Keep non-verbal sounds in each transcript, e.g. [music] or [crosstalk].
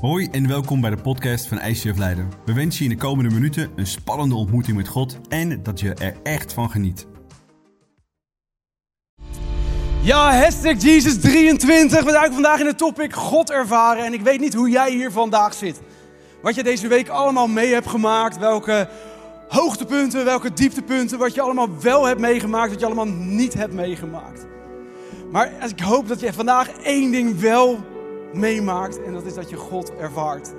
Hoi en welkom bij de podcast van ICF Leiden. We wensen je in de komende minuten een spannende ontmoeting met God en dat je er echt van geniet. Ja, hashtag Jesus23. We duiken vandaag in het topic God ervaren. En ik weet niet hoe jij hier vandaag zit. Wat je deze week allemaal mee hebt gemaakt. Welke hoogtepunten, welke dieptepunten. Wat je allemaal wel hebt meegemaakt, wat je allemaal niet hebt meegemaakt. Maar ik hoop dat je vandaag één ding wel meemaakt. En dat is dat je God ervaart.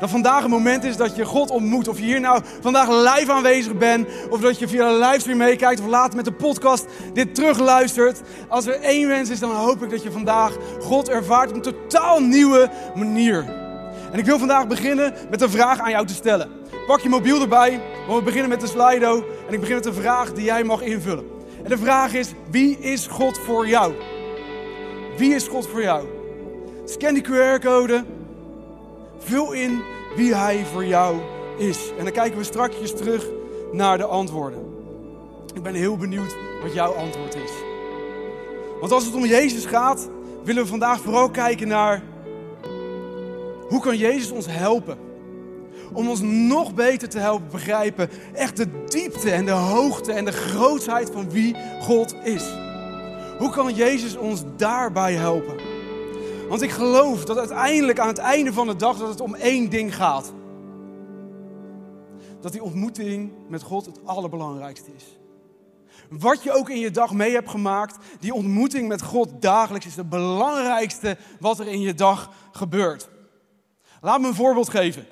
Dat vandaag een moment is dat je God ontmoet. Of je hier nou vandaag live aanwezig bent. Of dat je via de livestream meekijkt. Of later met de podcast dit terugluistert. Als er één wens is, dan hoop ik dat je vandaag God ervaart op een totaal nieuwe manier. En ik wil vandaag beginnen met een vraag aan jou te stellen. Pak je mobiel erbij, want we beginnen met de Slido. En ik begin met een vraag die jij mag invullen. En de vraag is, wie is God voor jou? Wie is God voor jou? Scan die QR-code. Vul in wie Hij voor jou is. En dan kijken we strakjes terug naar de antwoorden. Ik ben heel benieuwd wat jouw antwoord is. Want als het om Jezus gaat, willen we vandaag vooral kijken naar hoe kan Jezus ons helpen? Om ons nog beter te helpen begrijpen echt de diepte en de hoogte en de grootheid van wie God is. Hoe kan Jezus ons daarbij helpen? Want ik geloof dat uiteindelijk aan het einde van de dag dat het om één ding gaat. Dat die ontmoeting met God het allerbelangrijkste is. Wat je ook in je dag mee hebt gemaakt, die ontmoeting met God dagelijks is het belangrijkste wat er in je dag gebeurt. Laat me een voorbeeld geven.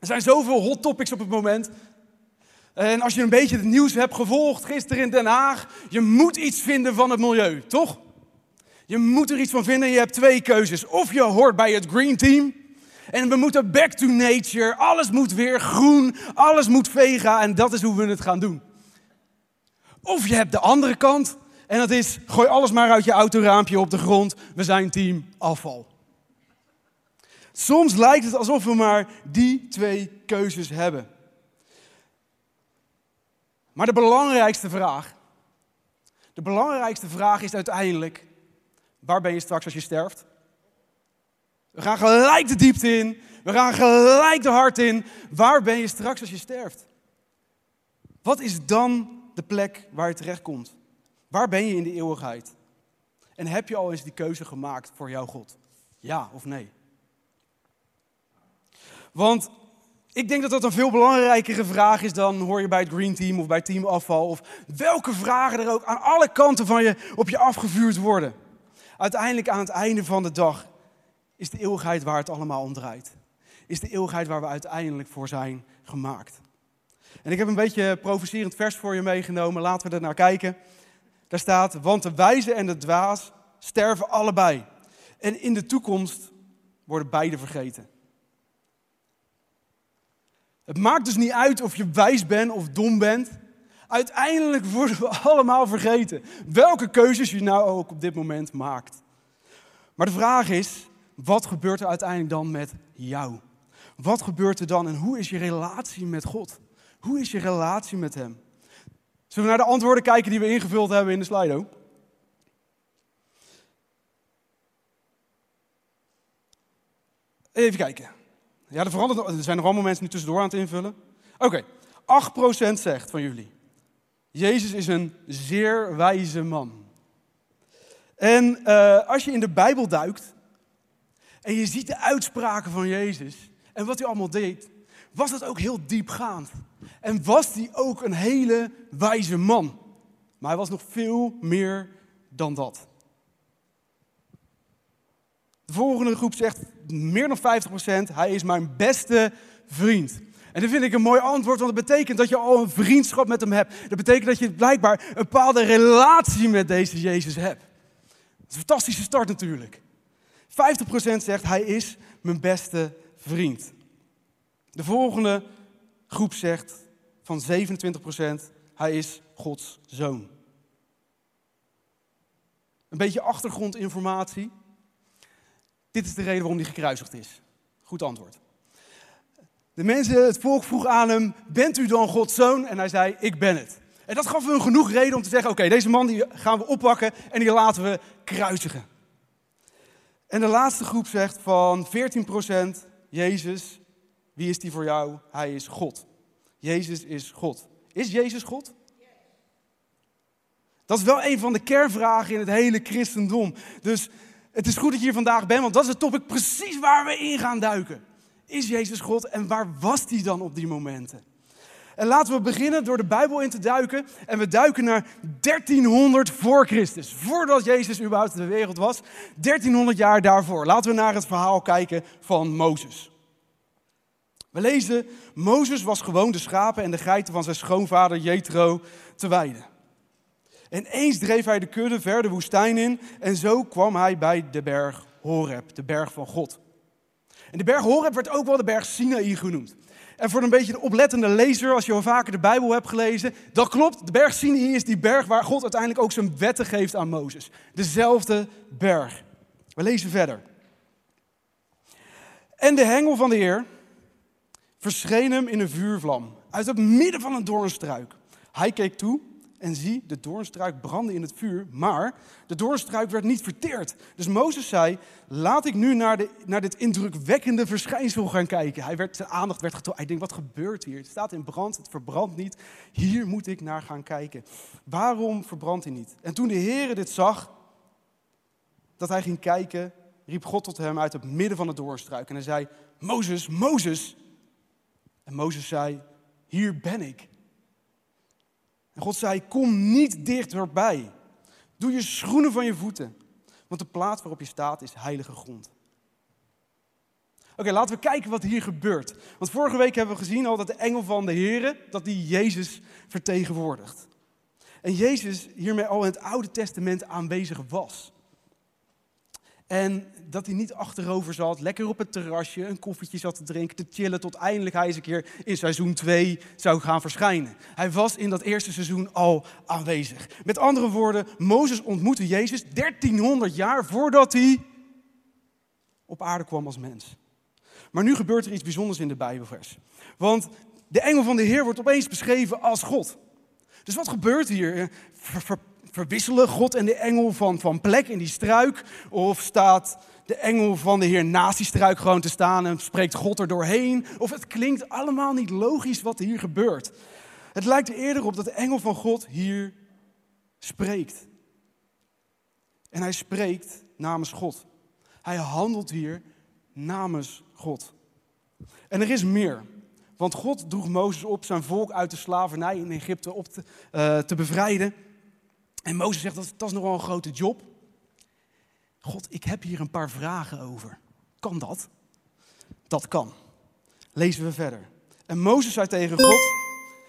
Er zijn zoveel hot topics op het moment. En als je een beetje het nieuws hebt gevolgd gisteren in Den Haag, je moet iets vinden van het milieu, toch? Je moet er iets van vinden. Je hebt twee keuzes. Of je hoort bij het Green Team. En we moeten back to nature. Alles moet weer groen. Alles moet vega. En dat is hoe we het gaan doen. Of je hebt de andere kant. En dat is, gooi alles maar uit je autoraampje op de grond. We zijn team afval. Soms lijkt het alsof we maar die twee keuzes hebben. Maar de belangrijkste vraag, de belangrijkste vraag is uiteindelijk, Waar ben je straks als je sterft? We gaan gelijk de diepte in. We gaan gelijk de hart in. Waar ben je straks als je sterft? Wat is dan de plek waar je terechtkomt? Waar ben je in de eeuwigheid? En heb je al eens die keuze gemaakt voor jouw God? Ja of nee? Want ik denk dat dat een veel belangrijkere vraag is dan hoor je bij het Green Team of bij Team Afval. Of welke vragen er ook aan alle kanten van je op je afgevuurd worden uiteindelijk aan het einde van de dag is de eeuwigheid waar het allemaal om draait. Is de eeuwigheid waar we uiteindelijk voor zijn gemaakt. En ik heb een beetje provocerend vers voor je meegenomen. Laten we er naar kijken. Daar staat, want de wijze en de dwaas sterven allebei. En in de toekomst worden beide vergeten. Het maakt dus niet uit of je wijs bent of dom bent. Uiteindelijk worden we [laughs] allemaal vergeten. Welke keuzes je nou ook op dit moment maakt. Maar de vraag is, wat gebeurt er uiteindelijk dan met jou? Wat gebeurt er dan en hoe is je relatie met God? Hoe is je relatie met Hem? Zullen we naar de antwoorden kijken die we ingevuld hebben in de Slido? Even kijken. Ja, er, verandert, er zijn nog allemaal mensen nu tussendoor aan het invullen. Oké, 8% zegt van jullie. Jezus is een zeer wijze man. En uh, als je in de Bijbel duikt en je ziet de uitspraken van Jezus en wat hij allemaal deed, was dat ook heel diepgaand. En was hij ook een hele wijze man. Maar hij was nog veel meer dan dat. De volgende groep zegt meer dan 50%, hij is mijn beste vriend. En dat vind ik een mooi antwoord, want dat betekent dat je al een vriendschap met hem hebt. Dat betekent dat je blijkbaar een bepaalde relatie met deze Jezus hebt. Is een fantastische start natuurlijk. 50% zegt hij is mijn beste vriend. De volgende groep zegt van 27% hij is Gods zoon. Een beetje achtergrondinformatie. Dit is de reden waarom hij gekruisigd is. Goed antwoord. De mensen, het volk vroeg aan hem, bent u dan Gods zoon? En hij zei, ik ben het. En dat gaf hem genoeg reden om te zeggen, oké, deze man die gaan we oppakken en die laten we kruisigen. En de laatste groep zegt van 14%, Jezus, wie is die voor jou? Hij is God. Jezus is God. Is Jezus God? Dat is wel een van de kernvragen in het hele christendom. Dus het is goed dat je hier vandaag bent, want dat is het topic precies waar we in gaan duiken. Is Jezus God en waar was hij dan op die momenten? En laten we beginnen door de Bijbel in te duiken. En we duiken naar 1300 voor Christus. Voordat Jezus überhaupt de wereld was. 1300 jaar daarvoor. Laten we naar het verhaal kijken van Mozes. We lezen, Mozes was gewoon de schapen en de geiten van zijn schoonvader Jethro te weiden. En eens dreef hij de kudde ver de woestijn in en zo kwam hij bij de berg Horeb, de berg van God. En de berg Horeb werd ook wel de berg Sinaï genoemd. En voor een beetje de oplettende lezer, als je al vaker de Bijbel hebt gelezen, dat klopt, de berg Sinaï is die berg waar God uiteindelijk ook zijn wetten geeft aan Mozes. Dezelfde berg. We lezen verder. En de hengel van de Heer verscheen hem in een vuurvlam uit het midden van een doornstruik. Hij keek toe en zie, de doornstruik brandde in het vuur, maar de doornstruik werd niet verteerd. Dus Mozes zei, laat ik nu naar, de, naar dit indrukwekkende verschijnsel gaan kijken. Hij werd, zijn aandacht werd getrokken. Hij denkt, wat gebeurt hier? Het staat in brand, het verbrandt niet. Hier moet ik naar gaan kijken. Waarom verbrandt hij niet? En toen de Heere dit zag, dat hij ging kijken, riep God tot hem uit het midden van de doornstruik. En hij zei, Mozes, Mozes. En Mozes zei, hier ben ik. En God zei, kom niet dichterbij. Doe je schoenen van je voeten. Want de plaats waarop je staat is heilige grond. Oké, laten we kijken wat hier gebeurt. Want vorige week hebben we gezien al dat de engel van de Here, dat die Jezus vertegenwoordigt. En Jezus hiermee al in het Oude Testament aanwezig was. En dat hij niet achterover zat, lekker op het terrasje, een koffietje zat te drinken, te chillen, tot eindelijk hij eens een keer in seizoen 2 zou gaan verschijnen. Hij was in dat eerste seizoen al aanwezig. Met andere woorden, Mozes ontmoette Jezus 1300 jaar voordat hij op aarde kwam als mens. Maar nu gebeurt er iets bijzonders in de Bijbelvers. Want de engel van de Heer wordt opeens beschreven als God. Dus wat gebeurt hier? Verwisselen God en de engel van, van plek in die struik? Of staat de engel van de Heer naast die struik gewoon te staan en spreekt God er doorheen? Of het klinkt allemaal niet logisch wat hier gebeurt. Het lijkt er eerder op dat de engel van God hier spreekt. En hij spreekt namens God. Hij handelt hier namens God. En er is meer. Want God droeg Mozes op zijn volk uit de slavernij in Egypte op te, uh, te bevrijden. En Mozes zegt, dat, is nogal een grote job. God, ik heb hier een paar vragen over. Kan dat? Dat kan. Lezen we verder. En Mozes zei tegen God,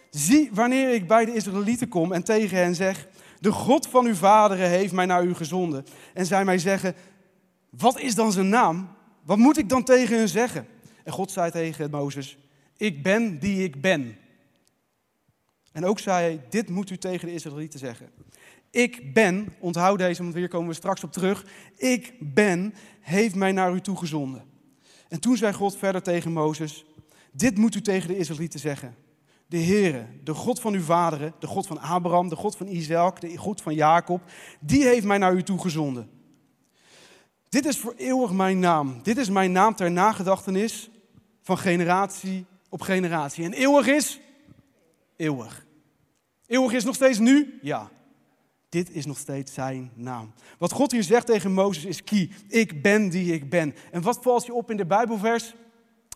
zie wanneer ik bij de Israëlieten kom en tegen hen zeg, de God van uw vaderen heeft mij naar u gezonden. En zij mij zeggen, wat is dan zijn naam? Wat moet ik dan tegen hen zeggen? En God zei tegen Mozes, ik ben die ik ben. En ook zei hij, dit moet u tegen de Israëlieten zeggen. Ik ben, onthoud deze, want hier komen we straks op terug. Ik ben, heeft mij naar u toegezonden. En toen zei God verder tegen Mozes: Dit moet u tegen de Israëlieten zeggen. De Heere, de God van uw vaderen, de God van Abraham, de God van Isaac, de God van Jacob, die heeft mij naar u toegezonden. Dit is voor eeuwig mijn naam. Dit is mijn naam ter nagedachtenis van generatie op generatie. En eeuwig is eeuwig. Eeuwig is nog steeds nu? Ja. Dit is nog steeds zijn naam. Wat God hier zegt tegen Mozes is key. Ik ben die ik ben. En wat valt je op in de Bijbelvers?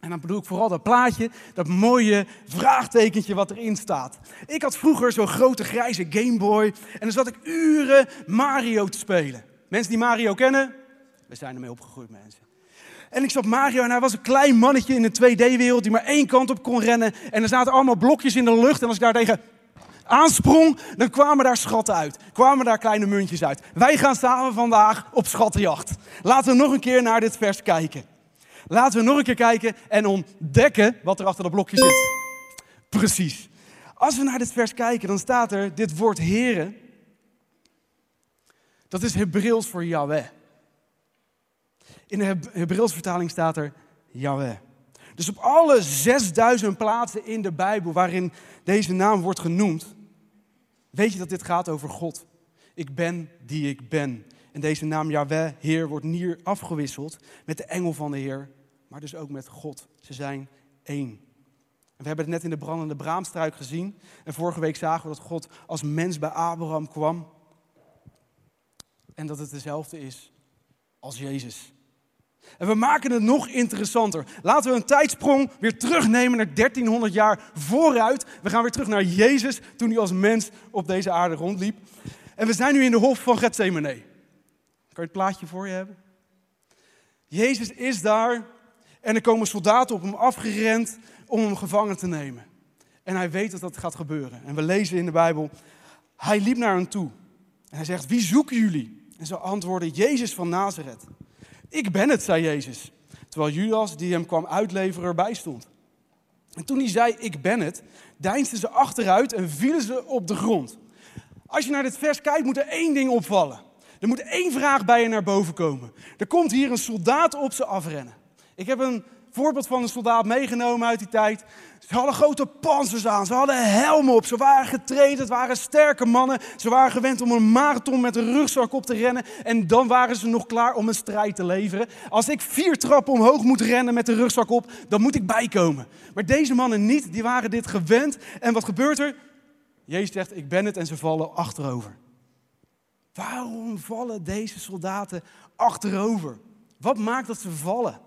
En dan bedoel ik vooral dat plaatje, dat mooie vraagtekentje wat erin staat. Ik had vroeger zo'n grote grijze Game Boy en dan zat ik uren Mario te spelen. Mensen die Mario kennen? We zijn ermee opgegroeid mensen. En ik zat Mario en hij was een klein mannetje in een 2D-wereld die maar één kant op kon rennen. En er zaten allemaal blokjes in de lucht en als ik daar tegen aansprong, dan kwamen daar schatten uit. Kwamen daar kleine muntjes uit. Wij gaan samen vandaag op schattenjacht. Laten we nog een keer naar dit vers kijken. Laten we nog een keer kijken en ontdekken wat er achter dat blokje zit. Precies. Als we naar dit vers kijken, dan staat er dit woord heren. Dat is Hebreeuws voor Yahweh. In de Hebreeuws vertaling staat er Yahweh. Dus op alle 6000 plaatsen in de Bijbel waarin deze naam wordt genoemd, weet je dat dit gaat over God. Ik ben die ik ben. En deze naam Yahweh, Heer, wordt hier afgewisseld met de engel van de Heer, maar dus ook met God. Ze zijn één. We hebben het net in de brandende braamstruik gezien. En vorige week zagen we dat God als mens bij Abraham kwam. En dat het dezelfde is als Jezus. En we maken het nog interessanter. Laten we een tijdsprong weer terugnemen naar 1300 jaar vooruit. We gaan weer terug naar Jezus toen hij als mens op deze aarde rondliep. En we zijn nu in de hof van Gethsemane. Kan je het plaatje voor je hebben? Jezus is daar en er komen soldaten op hem afgerend om hem gevangen te nemen. En hij weet dat dat gaat gebeuren. En we lezen in de Bijbel, hij liep naar hen toe. En hij zegt, wie zoeken jullie? En ze antwoorden, Jezus van Nazareth. Ik ben het, zei Jezus. Terwijl Judas, die hem kwam uitleveren, erbij stond. En toen hij zei, ik ben het, deinsden ze achteruit en vielen ze op de grond. Als je naar dit vers kijkt, moet er één ding opvallen. Er moet één vraag bij je naar boven komen. Er komt hier een soldaat op ze afrennen. Ik heb een voorbeeld van een soldaat meegenomen uit die tijd. Ze hadden grote panzers aan, ze hadden helmen op, ze waren getraind, het waren sterke mannen. Ze waren gewend om een marathon met een rugzak op te rennen en dan waren ze nog klaar om een strijd te leveren. Als ik vier trappen omhoog moet rennen met de rugzak op, dan moet ik bijkomen. Maar deze mannen niet, die waren dit gewend. En wat gebeurt er? Jezus zegt, ik ben het en ze vallen achterover. Waarom vallen deze soldaten achterover? Wat maakt dat ze vallen?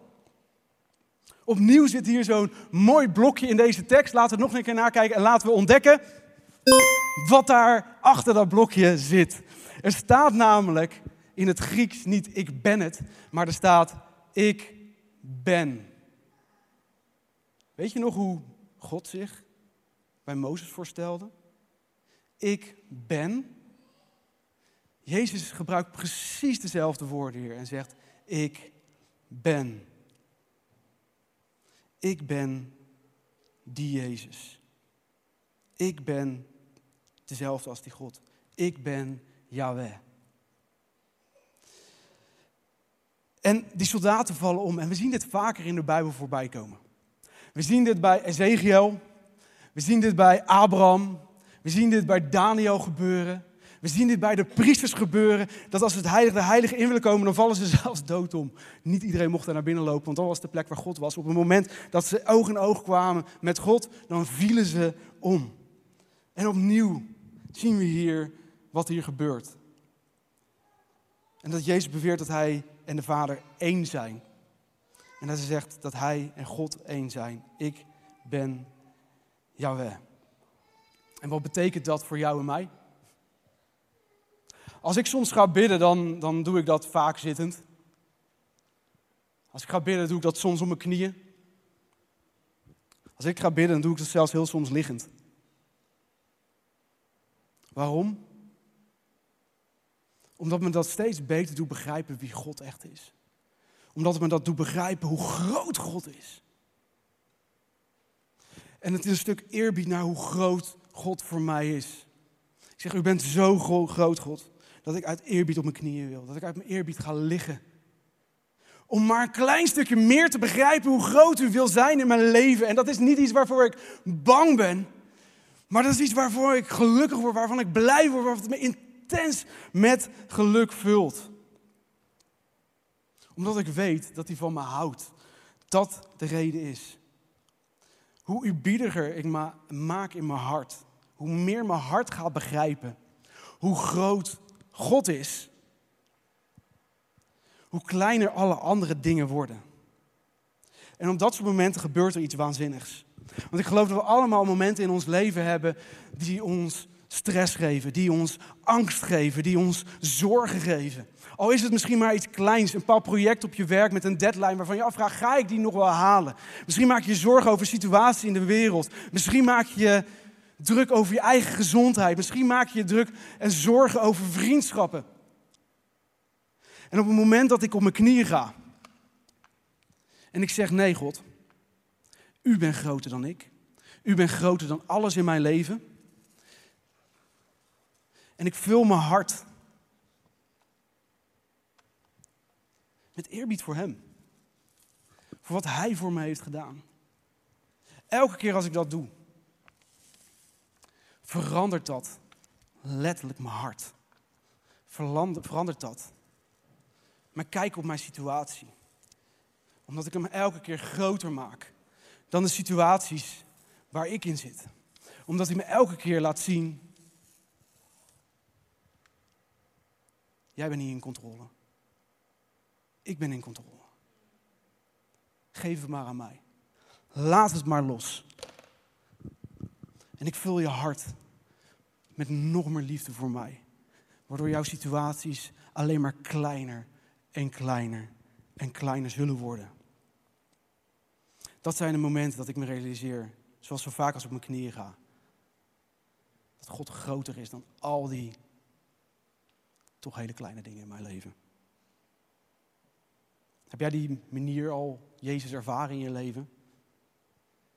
Opnieuw zit hier zo'n mooi blokje in deze tekst. Laten we nog een keer nakijken en laten we ontdekken wat daar achter dat blokje zit. Er staat namelijk in het Grieks niet ik ben het, maar er staat ik ben. Weet je nog hoe God zich bij Mozes voorstelde? Ik ben. Jezus gebruikt precies dezelfde woorden hier en zegt ik ben. Ik ben die Jezus. Ik ben dezelfde als die God. Ik ben Yahweh. En die soldaten vallen om. En we zien dit vaker in de Bijbel voorbij komen. We zien dit bij Ezekiel. We zien dit bij Abraham. We zien dit bij Daniel gebeuren. We zien dit bij de priesters gebeuren, dat als het heilige de heilige in willen komen, dan vallen ze [laughs] zelfs dood om. Niet iedereen mocht daar naar binnen lopen, want dat was de plek waar God was. Op het moment dat ze oog in oog kwamen met God, dan vielen ze om. En opnieuw zien we hier wat hier gebeurt. En dat Jezus beweert dat hij en de Vader één zijn. En dat hij zegt dat hij en God één zijn. Ik ben Yahweh. En wat betekent dat voor jou en mij? Als ik soms ga bidden, dan, dan doe ik dat vaak zittend. Als ik ga bidden, doe ik dat soms op mijn knieën. Als ik ga bidden, dan doe ik dat zelfs heel soms liggend. Waarom? Omdat me dat steeds beter doet begrijpen wie God echt is. Omdat me dat doet begrijpen hoe groot God is. En het is een stuk eerbied naar hoe groot God voor mij is. Ik zeg, u bent zo groot, God dat ik uit eerbied op mijn knieën wil. Dat ik uit mijn eerbied ga liggen. Om maar een klein stukje meer te begrijpen hoe groot u wil zijn in mijn leven. En dat is niet iets waarvoor ik bang ben. Maar dat is iets waarvoor ik gelukkig word, waarvan ik blij word, waarvan het me intens met geluk vult. Omdat ik weet dat hij van me houdt. Dat de reden is. Hoe eerbiediger ik me maak in mijn hart, hoe meer mijn hart gaat begrijpen, hoe groot God is, hoe kleiner alle andere dingen worden. En op dat soort momenten gebeurt er iets waanzinnigs. Want ik geloof dat we allemaal momenten in ons leven hebben die ons stress geven, die ons angst geven, die ons zorgen geven. Al is het misschien maar iets kleins, een paar project op je werk met een deadline waarvan je afvraagt, ga ik die nog wel halen? Misschien maak je zorgen over situaties in de wereld. Misschien maak je druk over je eigen gezondheid. Misschien maak je je druk en zorgen over vriendschappen. En op het moment dat ik op mijn knieën ga en ik zeg: Nee, God, u bent groter dan ik. U bent groter dan alles in mijn leven. En ik vul mijn hart met eerbied voor Hem. Voor wat Hij voor me heeft gedaan. Elke keer als ik dat doe, verandert dat letterlijk mijn hart. Verandert dat. Maar kijk op mijn situatie. Omdat ik hem elke keer groter maak dan de situaties waar ik in zit. Omdat hij me elke keer laat zien, jij bent niet in controle. Ik ben in controle. Geef het maar aan mij. Laat het maar los. En ik vul je hart met nog meer liefde voor mij. Waardoor jouw situaties alleen maar kleiner en kleiner en kleiner zullen worden. Dat zijn de momenten dat ik me realiseer, zoals zo vaak als ik op mijn knieën ga. Dat God groter is dan al die toch hele kleine dingen in mijn leven. Heb jij die manier al Jezus ervaren in je leven?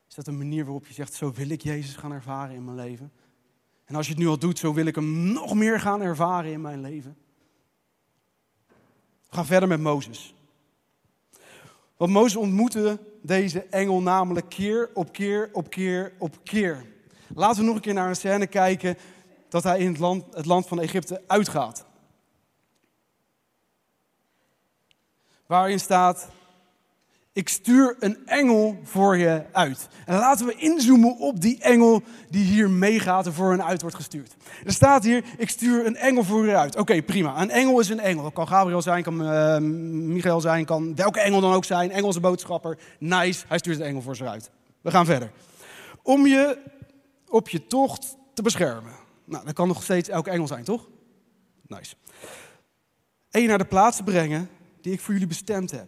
Is dat een manier waarop je zegt, zo wil ik Jezus gaan ervaren in mijn leven? En als je het nu al doet, zo wil ik hem nog meer gaan ervaren in mijn leven. We gaan verder met Mozes. Want Mozes ontmoette deze engel namelijk keer op keer op keer op keer. Laten we nog een keer naar een scène kijken dat hij in het land, het land van Egypte uitgaat. Waarin staat, ik stuur een engel voor je uit. En laten we inzoomen op die engel die hier meegaat en voor hen uit wordt gestuurd. Er staat hier, ik stuur een engel voor je uit. Oké, prima. Een engel is een engel. Dat kan Gabriel zijn, kan uh, Michael zijn, kan welke engel dan ook zijn. Engelse boodschapper. Nice, hij stuurt een engel voor ze uit. We gaan verder. Om je op je tocht te beschermen. Nou, dat kan nog steeds elke engel zijn, toch? Nice. En je naar de plaats brengen die ik voor jullie bestemd heb.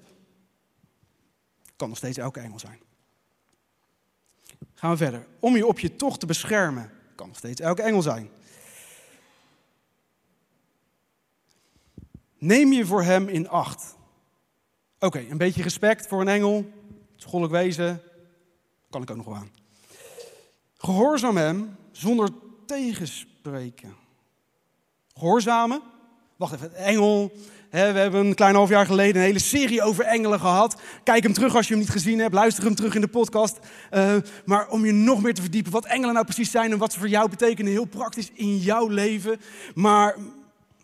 Kan nog steeds elke engel zijn. Gaan we verder. Om je op je tocht te beschermen. Kan nog steeds elke engel zijn. Neem je voor hem in acht. Oké, een beetje respect voor een engel. Schoollijk wezen. Kan ik ook nog wel aan. Gehoorzaam hem zonder tegenspreken. Gehoorzamen. Wacht even, engel, we hebben een klein half jaar geleden een hele serie over engelen gehad. Kijk hem terug als je hem niet gezien hebt. Luister hem terug in de podcast. Uh, maar om je nog meer te verdiepen wat engelen nou precies zijn en wat ze voor jou betekenen, heel praktisch in jouw leven. Maar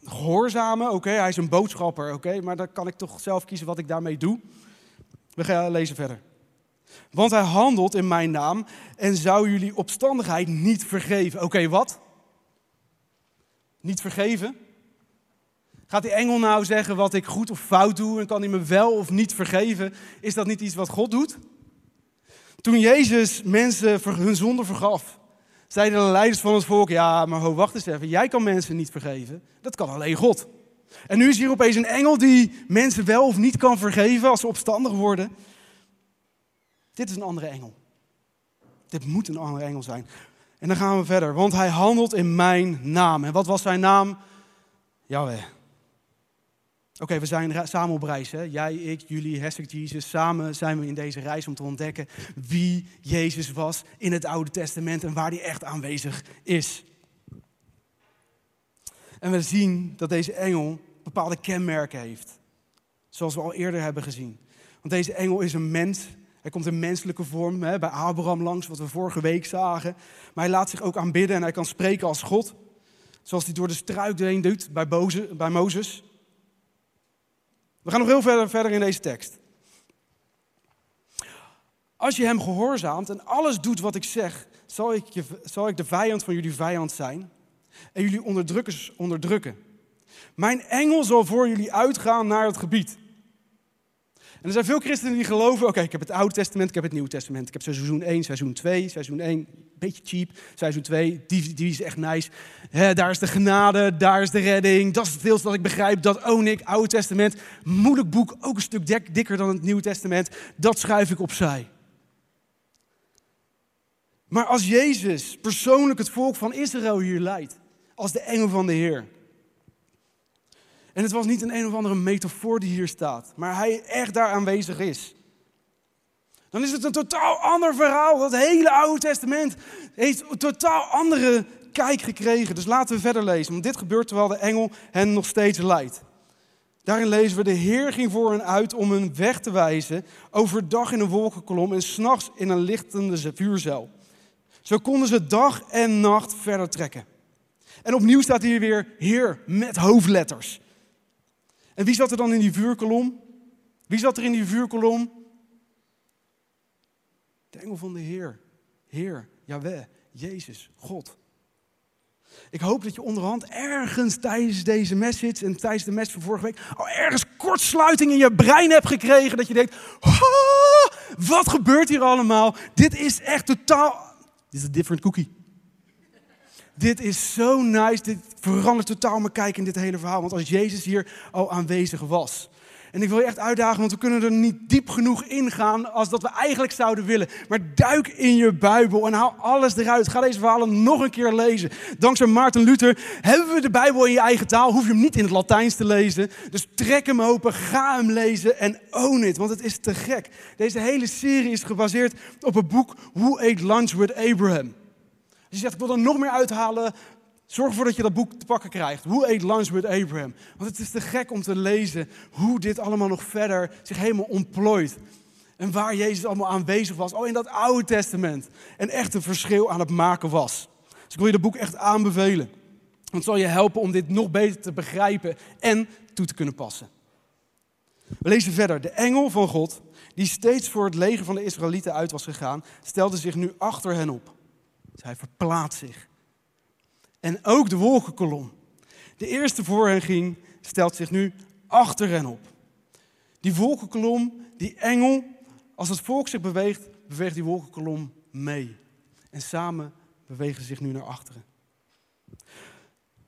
gehoorzamen, oké, hij is een boodschapper, oké, maar dan kan ik toch zelf kiezen wat ik daarmee doe. We gaan lezen verder. Want hij handelt in mijn naam en zou jullie opstandigheid niet vergeven. Oké, wat? Niet vergeven? Gaat die engel nou zeggen wat ik goed of fout doe en kan hij me wel of niet vergeven? Is dat niet iets wat God doet? Toen Jezus mensen hun zonde vergaf, zeiden de leiders van het volk: Ja, maar ho, wacht eens even. Jij kan mensen niet vergeven. Dat kan alleen God. En nu is hier opeens een engel die mensen wel of niet kan vergeven als ze opstandig worden. Dit is een andere engel. Dit moet een andere engel zijn. En dan gaan we verder, want hij handelt in mijn naam. En wat was zijn naam? Jaweh. Oké, we zijn samen op reis. Hè? Jij, ik, jullie, hashtag Jesus. Samen zijn we in deze reis om te ontdekken wie Jezus was in het Oude Testament en waar hij echt aanwezig is. En we zien dat deze engel bepaalde kenmerken heeft. Zoals we al eerder hebben gezien. Want deze engel is een mens. Hij komt in menselijke vorm hè, bij Abraham langs, wat we vorige week zagen. Maar hij laat zich ook aanbidden en hij kan spreken als God. Zoals hij door de struik heen doet bij, bij Mozes. We gaan nog heel verder, verder in deze tekst. Als je hem gehoorzaamt en alles doet wat ik zeg, zal ik, je, zal ik de vijand van jullie vijand zijn en jullie onderdrukkers onderdrukken. Mijn engel zal voor jullie uitgaan naar het gebied. En er zijn veel christenen die geloven, oké, ik heb het Oude Testament, ik heb het Nieuwe Testament. Ik heb seizoen 1, seizoen 2, seizoen 1, een beetje cheap. Seizoen 2, die, die is echt nice. daar is de genade, daar is de redding. Dat is het deels dat ik begrijp, dat own ik. Oude Testament, moeilijk boek, ook een stuk dikker dan het Nieuwe Testament. Dat schuif ik opzij. Maar als Jezus persoonlijk het volk van Israël hier leidt, als de engel van de Heer en het was niet een een of andere metafoor die hier staat, maar hij echt daar aanwezig is. Dan is het een totaal ander verhaal. Dat hele Oude Testament heeft een totaal andere kijk gekregen. Dus laten we verder lezen. Want dit gebeurt terwijl de engel hen nog steeds leidt. Daarin lezen we: De Heer ging voor hen uit om hun weg te wijzen. Overdag in een wolkenkolom en s'nachts in een lichtende vuurzeil. Zo konden ze dag en nacht verder trekken. En opnieuw staat hier weer Heer met hoofdletters. En wie zat er dan in die vuurkolom? Wie zat er in die vuurkolom? De engel van de Heer. Heer, Yahweh, Jezus, God. Ik hoop dat je onderhand ergens tijdens deze message en tijdens de message van vorige week al ergens kortsluiting in je brein hebt gekregen. Dat je denkt, wat gebeurt hier allemaal? Dit is echt totaal, dit is een different cookie. Dit is zo nice, dit verandert totaal mijn kijk in dit hele verhaal. Want als Jezus hier al aanwezig was, en ik wil je echt uitdagen, want we kunnen er niet diep genoeg ingaan als dat we eigenlijk zouden willen. Maar duik in je Bijbel en haal alles eruit. Ga deze verhalen nog een keer lezen. Dankzij Maarten Luther hebben we de Bijbel in je eigen taal. Hoef je hem niet in het Latijns te lezen. Dus trek hem open, ga hem lezen en own it, want het is te gek. Deze hele serie is gebaseerd op het boek Who Ate Lunch with Abraham. Je zegt, ik wil er nog meer uithalen, Zorg ervoor dat je dat boek te pakken krijgt. Who Ate Lunch with Abraham? Want het is te gek om te lezen hoe dit allemaal nog verder zich helemaal ontplooit. En waar Jezus allemaal aanwezig was. Oh, in dat Oude Testament. En echt een verschil aan het maken was. Dus ik wil je dat boek echt aanbevelen. Want het zal je helpen om dit nog beter te begrijpen en toe te kunnen passen. We lezen verder. De engel van God, die steeds voor het leger van de Israëlieten uit was gegaan, stelde zich nu achter hen op. Hij verplaatst zich. En ook de wolkenkolom. De eerste voor hen ging, stelt zich nu achter hen op. Die wolkenkolom, die engel, als het volk zich beweegt, beweegt die wolkenkolom mee. En samen bewegen ze zich nu naar achteren.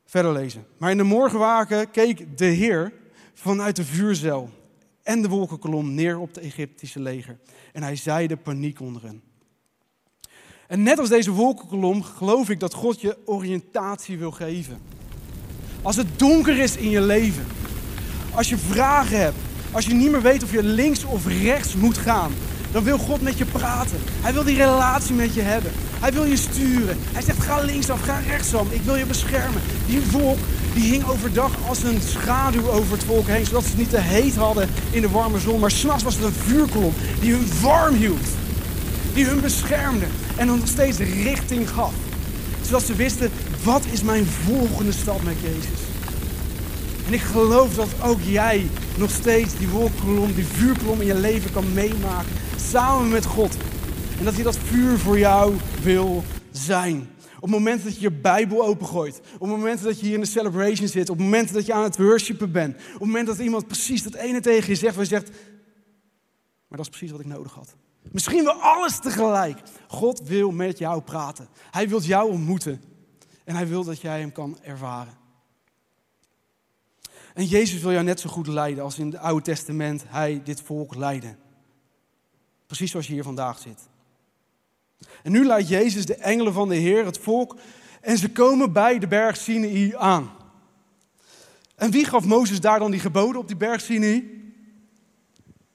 Verder lezen. Maar in de morgenwaken keek de Heer vanuit de vuurzel en de wolkenkolom neer op het Egyptische leger. En hij zeide paniek onder hen. En net als deze wolkenkolom geloof ik dat God je oriëntatie wil geven. Als het donker is in je leven, als je vragen hebt, als je niet meer weet of je links of rechts moet gaan, dan wil God met je praten. Hij wil die relatie met je hebben. Hij wil je sturen. Hij zegt ga linksaf, ga rechtsaf. Ik wil je beschermen. Die volk die hing overdag als een schaduw over het volk heen, zodat ze het niet te heet hadden in de warme zon. Maar s'nachts was het een vuurkolom die hun warm hield. Die hun beschermde en nog steeds richting gaf. Zodat ze wisten, wat is mijn volgende stap met Jezus? En ik geloof dat ook jij nog steeds die wolkolom, die vuurkolom in je leven kan meemaken. Samen met God. En dat hij dat vuur voor jou wil zijn. Op momenten dat je je Bijbel opengooit. Op momenten dat je hier in de celebration zit. Op momenten dat je aan het worshipen bent. Op momenten dat iemand precies dat ene tegen je zegt. Waar je zegt, maar dat is precies wat ik nodig had. Misschien wel alles tegelijk. God wil met jou praten. Hij wil jou ontmoeten. En hij wil dat jij hem kan ervaren. En Jezus wil jou net zo goed leiden als in het Oude Testament hij dit volk leidde. Precies zoals je hier vandaag zit. En nu leidt Jezus de engelen van de Heer, het volk, en ze komen bij de berg Sinai aan. En wie gaf Mozes daar dan die geboden op die berg Sinai?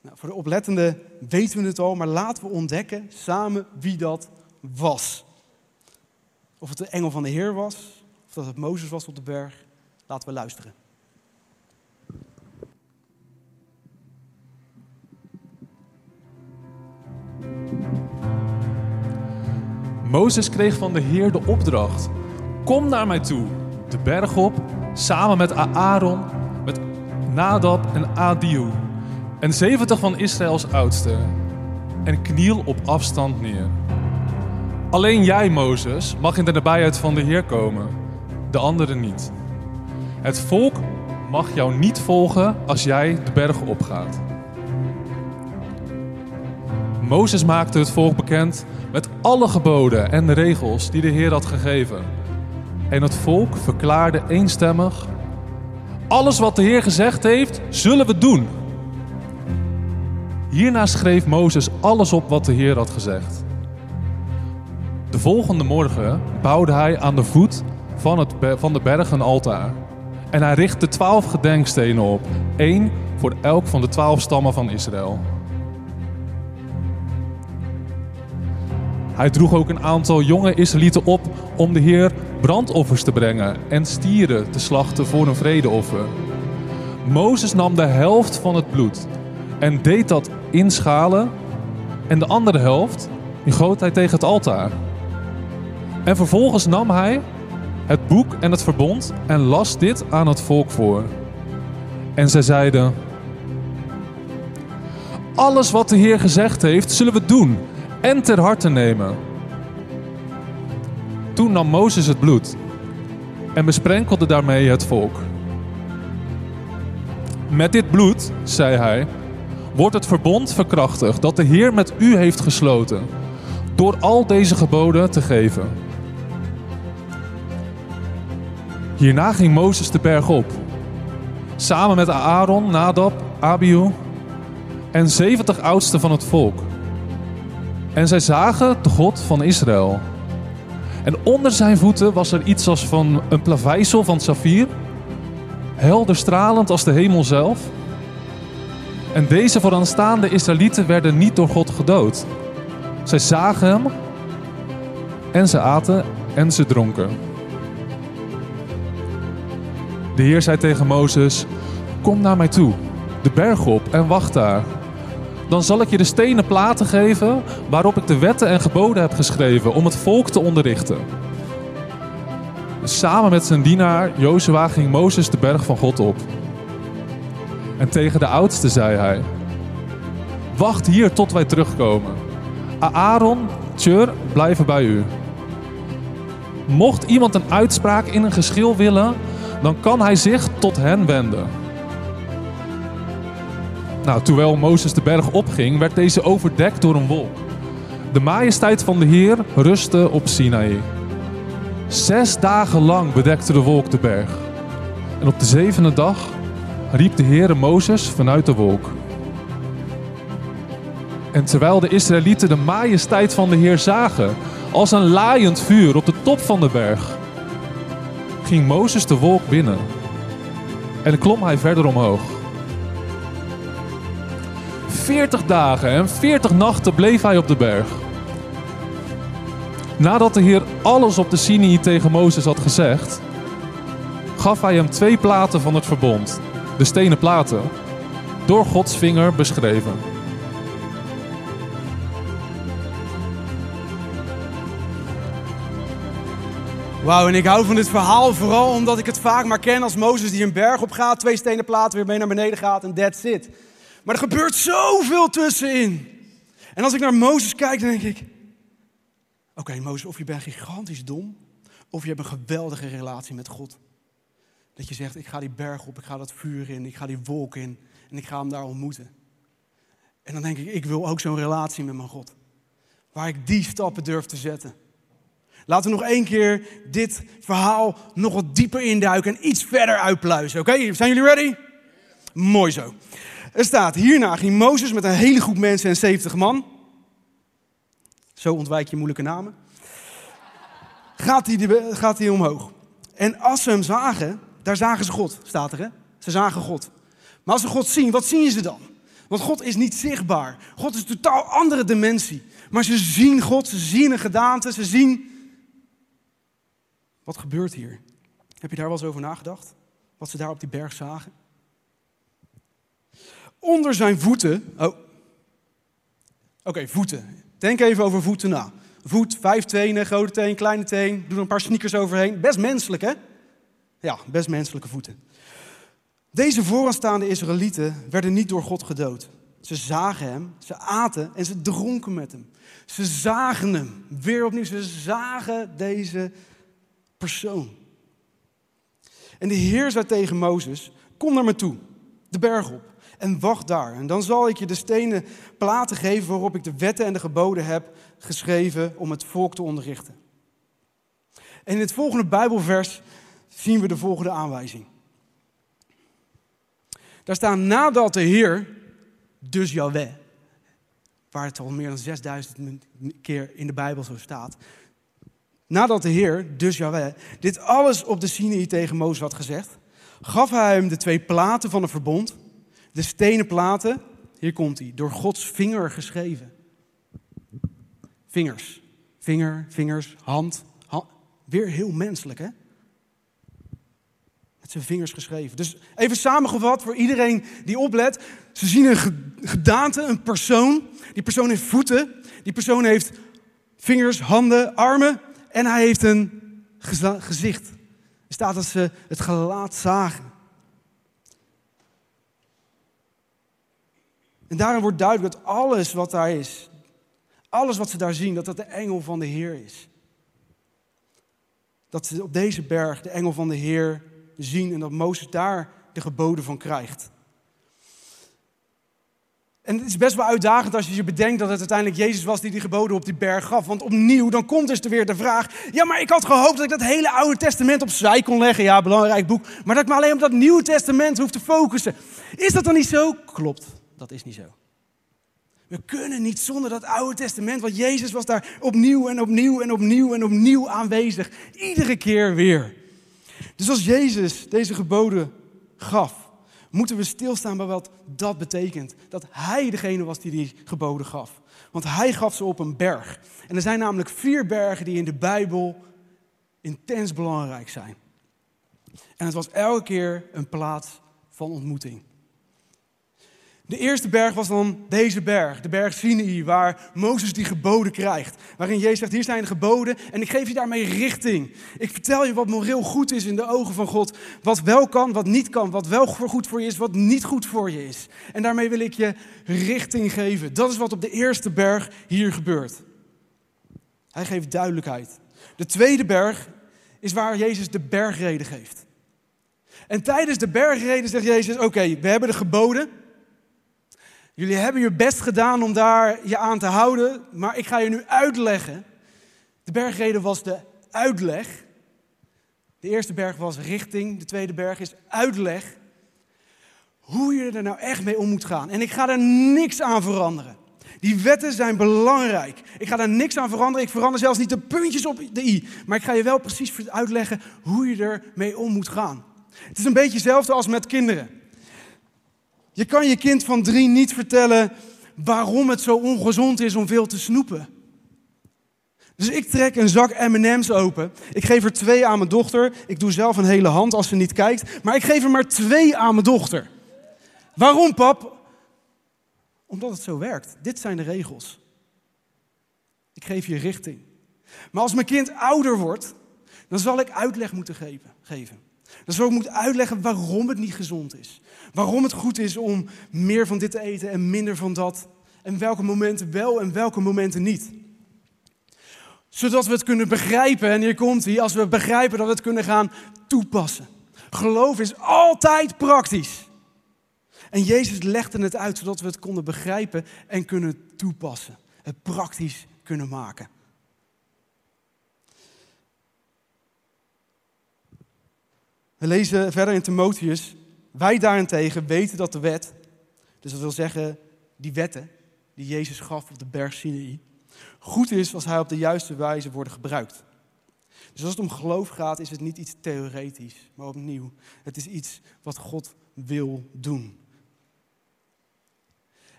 Nou, voor de oplettende weten we het al, maar laten we ontdekken samen wie dat was. Of het de engel van de Heer was, of dat het Mozes was op de berg. Laten we luisteren. Mozes kreeg van de Heer de opdracht: Kom naar mij toe, de berg op, samen met Aaron, met Nadab en Abihu en zeventig van Israëls oudsten, en kniel op afstand neer. Alleen jij, Mozes, mag in de nabijheid van de Heer komen, de anderen niet. Het volk mag jou niet volgen als jij de berg opgaat. Mozes maakte het volk bekend met alle geboden en regels die de Heer had gegeven. En het volk verklaarde eenstemmig: Alles wat de Heer gezegd heeft, zullen we doen. Hierna schreef Mozes alles op wat de Heer had gezegd. De volgende morgen bouwde hij aan de voet van, het, van de berg een altaar. En hij richtte twaalf gedenkstenen op, één voor elk van de twaalf stammen van Israël. Hij droeg ook een aantal jonge Israëlieten op om de Heer brandoffers te brengen en stieren te slachten voor een vredeoffer. Mozes nam de helft van het bloed en deed dat in schalen. En de andere helft die goot hij tegen het altaar. En vervolgens nam hij het boek en het verbond en las dit aan het volk voor. En zij zeiden: Alles wat de Heer gezegd heeft, zullen we doen. en ter harte nemen. Toen nam Mozes het bloed en besprenkelde daarmee het volk. Met dit bloed, zei hij, wordt het verbond verkrachtigd dat de Heer met u heeft gesloten, door al deze geboden te geven. Hierna ging Mozes de berg op, samen met Aaron, Nadab, Abihu en 70 oudsten van het volk. En zij zagen de God van Israël. En onder zijn voeten was er iets als van een plaveisel van saffier, helder stralend als de hemel zelf. En deze vooraanstaande Israëlieten werden niet door God gedood. Zij zagen hem en ze aten en ze dronken. De Heer zei tegen Mozes: Kom naar mij toe, de berg op en wacht daar. Dan zal ik je de stenen platen geven waarop ik de wetten en geboden heb geschreven om het volk te onderrichten. Samen met zijn dienaar Jozua ging Mozes de berg van God op. En tegen de oudste zei hij: Wacht hier tot wij terugkomen. Aaron, Tjur blijven bij u. Mocht iemand een uitspraak in een geschil willen, dan kan hij zich tot hen wenden. Nou, terwijl Mozes de berg opging, werd deze overdekt door een wolk. De majesteit van de Heer rustte op Sinaï. Zes dagen lang bedekte de wolk de berg. En op de zevende dag riep de Heere Mozes vanuit de wolk. En terwijl de Israëlieten de majesteit van de Heer zagen, als een laaiend vuur op de top van de berg, ging Mozes de wolk binnen en klom hij verder omhoog. Veertig dagen en veertig nachten bleef hij op de berg. Nadat de Heer alles op de Sinai tegen Mozes had gezegd, gaf hij hem twee platen van het verbond, de stenen platen, door Gods vinger beschreven. Wauw, en ik hou van dit verhaal vooral omdat ik het vaak maar ken als Mozes die een berg op gaat, twee stenen platen weer mee naar beneden gaat en that's it. Maar er gebeurt zoveel tussenin. En als ik naar Mozes kijk, dan denk ik: Oké, Mozes, of je bent gigantisch dom, of je hebt een geweldige relatie met God. Dat je zegt: Ik ga die berg op, ik ga dat vuur in, ik ga die wolk in en ik ga hem daar ontmoeten. En dan denk ik: Ik wil ook zo'n relatie met mijn God, waar ik die stappen durf te zetten. Laten we nog één keer dit verhaal nog wat dieper induiken en iets verder uitpluizen. Oké, zijn jullie ready? Mooi zo. Er staat, hierna ging Mozes met een hele groep mensen en 70 man. Zo ontwijk je moeilijke namen. Gaat hij, gaat hij omhoog. En als ze hem zagen, daar zagen ze God, staat er hè. Ze zagen God. Maar als ze God zien, wat zien ze dan? Want God is niet zichtbaar. God is een totaal andere dimensie. Maar ze zien God, ze zien een gedaante, ze zien wat gebeurt hier? Heb je daar wel eens over nagedacht? Wat ze daar op die berg zagen? Onder zijn voeten. Oh. Oké, voeten. Denk even over voeten na. Voet, vijf tenen, grote teen, kleine teen. Doe er een paar sneakers overheen. Best menselijk, hè? Ja, best menselijke voeten. Deze vooraanstaande Israëlieten werden niet door God gedood. Ze zagen hem, ze aten en ze dronken met hem. Ze zagen hem. Weer opnieuw, ze zagen deze persoon. En de Heer zei tegen Mozes: Kom naar me toe, de berg op, en wacht daar. En dan zal ik je de stenen platen geven waarop ik de wetten en de geboden heb geschreven om het volk te onderrichten. En in het volgende Bijbelvers zien we de volgende aanwijzing. Daar staan nadat de Heer, dus Yahweh, waar het al meer dan 6000 keer in de Bijbel zo staat, Nadat de Heer, dus Yahweh, dit alles op de Sinai tegen Mozes had gezegd, gaf hij hem de twee platen van het verbond, de stenen platen, hier komt hij, door Gods vinger geschreven. Vingers, vinger, vingers, hand, hand. weer heel menselijk hè? Zijn vingers geschreven. Dus even samengevat voor iedereen die oplet. Ze zien een gedaante, een persoon. Die persoon heeft voeten. Die persoon heeft vingers, handen, armen. En hij heeft een gezicht. Er staat dat ze het gelaat zagen. En daarin wordt duidelijk dat alles wat daar is, Alles wat ze daar zien, dat dat de engel van de Heer is. Dat ze op deze berg de engel van de Heer zien en dat Mozes daar de geboden van krijgt. En het is best wel uitdagend als je je bedenkt dat het uiteindelijk Jezus was die die geboden op die berg gaf. Want opnieuw, dan komt dus er weer de vraag: ja, maar ik had gehoopt dat ik dat hele Oude Testament opzij kon leggen. Ja, belangrijk boek. Maar dat ik me alleen op dat Nieuwe Testament hoef te focussen. Is dat dan niet zo? Klopt, dat is niet zo. We kunnen niet zonder dat Oude Testament, want Jezus was daar opnieuw en opnieuw en opnieuw en opnieuw aanwezig. Iedere keer weer. Dus als Jezus deze geboden gaf, moeten we stilstaan bij wat dat betekent. Dat Hij degene was die die geboden gaf. Want Hij gaf ze op een berg. En er zijn namelijk vier bergen die in de Bijbel intens belangrijk zijn. En het was elke keer een plaats van ontmoeting. De eerste berg was dan deze berg, de berg Sinai, waar Mozes die geboden krijgt. Waarin Jezus zegt, hier zijn de geboden en ik geef je daarmee richting. Ik vertel je wat moreel goed is in de ogen van God. Wat wel kan, wat niet kan, wat wel goed voor je is, wat niet goed voor je is. En daarmee wil ik je richting geven. Dat is wat op de eerste berg hier gebeurt. Hij geeft duidelijkheid. De tweede berg is waar Jezus de bergreden geeft. En tijdens de bergreden zegt Jezus, oké, we hebben de geboden... Jullie hebben je best gedaan om daar je aan te houden, maar ik ga je nu uitleggen. De bergreden was de uitleg. De eerste berg was richting, de tweede berg is uitleg. Hoe je er nou echt mee om moet gaan. En ik ga er niks aan veranderen. Die wetten zijn belangrijk. Ik ga er niks aan veranderen. Ik verander zelfs niet de puntjes op de i. Maar ik ga je wel precies uitleggen hoe je er mee om moet gaan. Het is een beetje hetzelfde als met kinderen. Je kan je kind van drie niet vertellen waarom het zo ongezond is om veel te snoepen. Dus ik trek een zak M&M's open. Ik geef er twee aan mijn dochter. Ik doe zelf een hele hand als ze niet kijkt. Maar ik geef er maar twee aan mijn dochter. Waarom, pap? Omdat het zo werkt. Dit zijn de regels. Ik geef je richting. Maar als mijn kind ouder wordt, dan zal ik uitleg moeten geven. Dan zal ik moeten uitleggen waarom het niet gezond is. Waarom het goed is om meer van dit te eten en minder van dat. En welke momenten wel en welke momenten niet. Zodat we het kunnen begrijpen, en hier komt hij, als we begrijpen dat we het kunnen gaan toepassen. Geloof is altijd praktisch. En Jezus legde het uit zodat we het konden begrijpen en kunnen toepassen. Het praktisch kunnen maken. We lezen verder in Timotheus. Wij daarentegen weten dat de wet, dus dat wil zeggen die wetten die Jezus gaf op de berg Sinai, goed is als hij op de juiste wijze worden gebruikt. Dus als het om geloof gaat, is het niet iets theoretisch, maar opnieuw, het is iets wat God wil doen.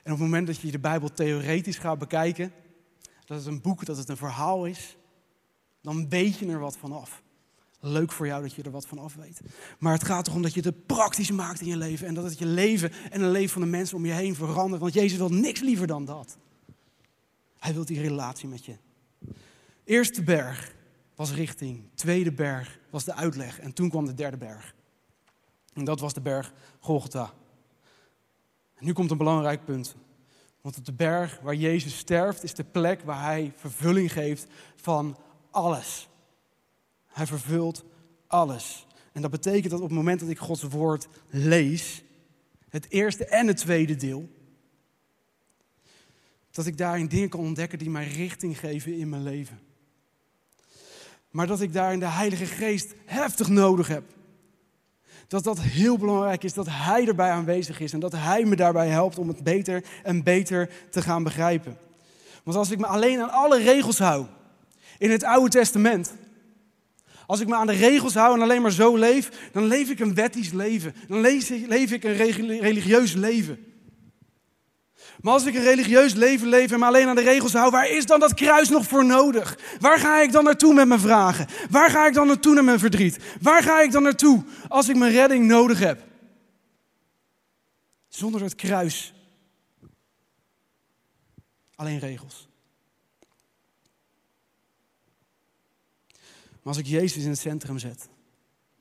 En op het moment dat je de Bijbel theoretisch gaat bekijken, dat het een boek, dat het een verhaal is, dan weet je er wat van af. Leuk voor jou dat je er wat van af weet. Maar het gaat erom dat je het praktisch maakt in je leven. En dat het je leven en het leven van de mensen om je heen verandert. Want Jezus wil niks liever dan dat. Hij wil die relatie met je. Eerste berg was richting. Tweede berg was de uitleg. En toen kwam de derde berg. En dat was de berg Golgotha. En nu komt een belangrijk punt. Want op de berg waar Jezus sterft is de plek waar hij vervulling geeft van alles. Hij vervult alles. En dat betekent dat op het moment dat ik Gods woord lees, het eerste en het tweede deel, dat ik daarin dingen kan ontdekken die mij richting geven in mijn leven. Maar dat ik daarin de Heilige Geest heftig nodig heb. Dat dat heel belangrijk is, dat Hij erbij aanwezig is en dat Hij me daarbij helpt om het beter en beter te gaan begrijpen. Want als ik me alleen aan alle regels hou in het Oude Testament, als ik me aan de regels hou en alleen maar zo leef, dan leef ik een wettisch leven. Dan leef ik een religieus leven. Maar als ik een religieus leven leef en me alleen aan de regels hou, waar is dan dat kruis nog voor nodig? Waar ga ik dan naartoe met mijn vragen? Waar ga ik dan naartoe met mijn verdriet? Waar ga ik dan naartoe als ik mijn redding nodig heb? Zonder het kruis. Alleen regels. Maar als ik Jezus in het centrum zet,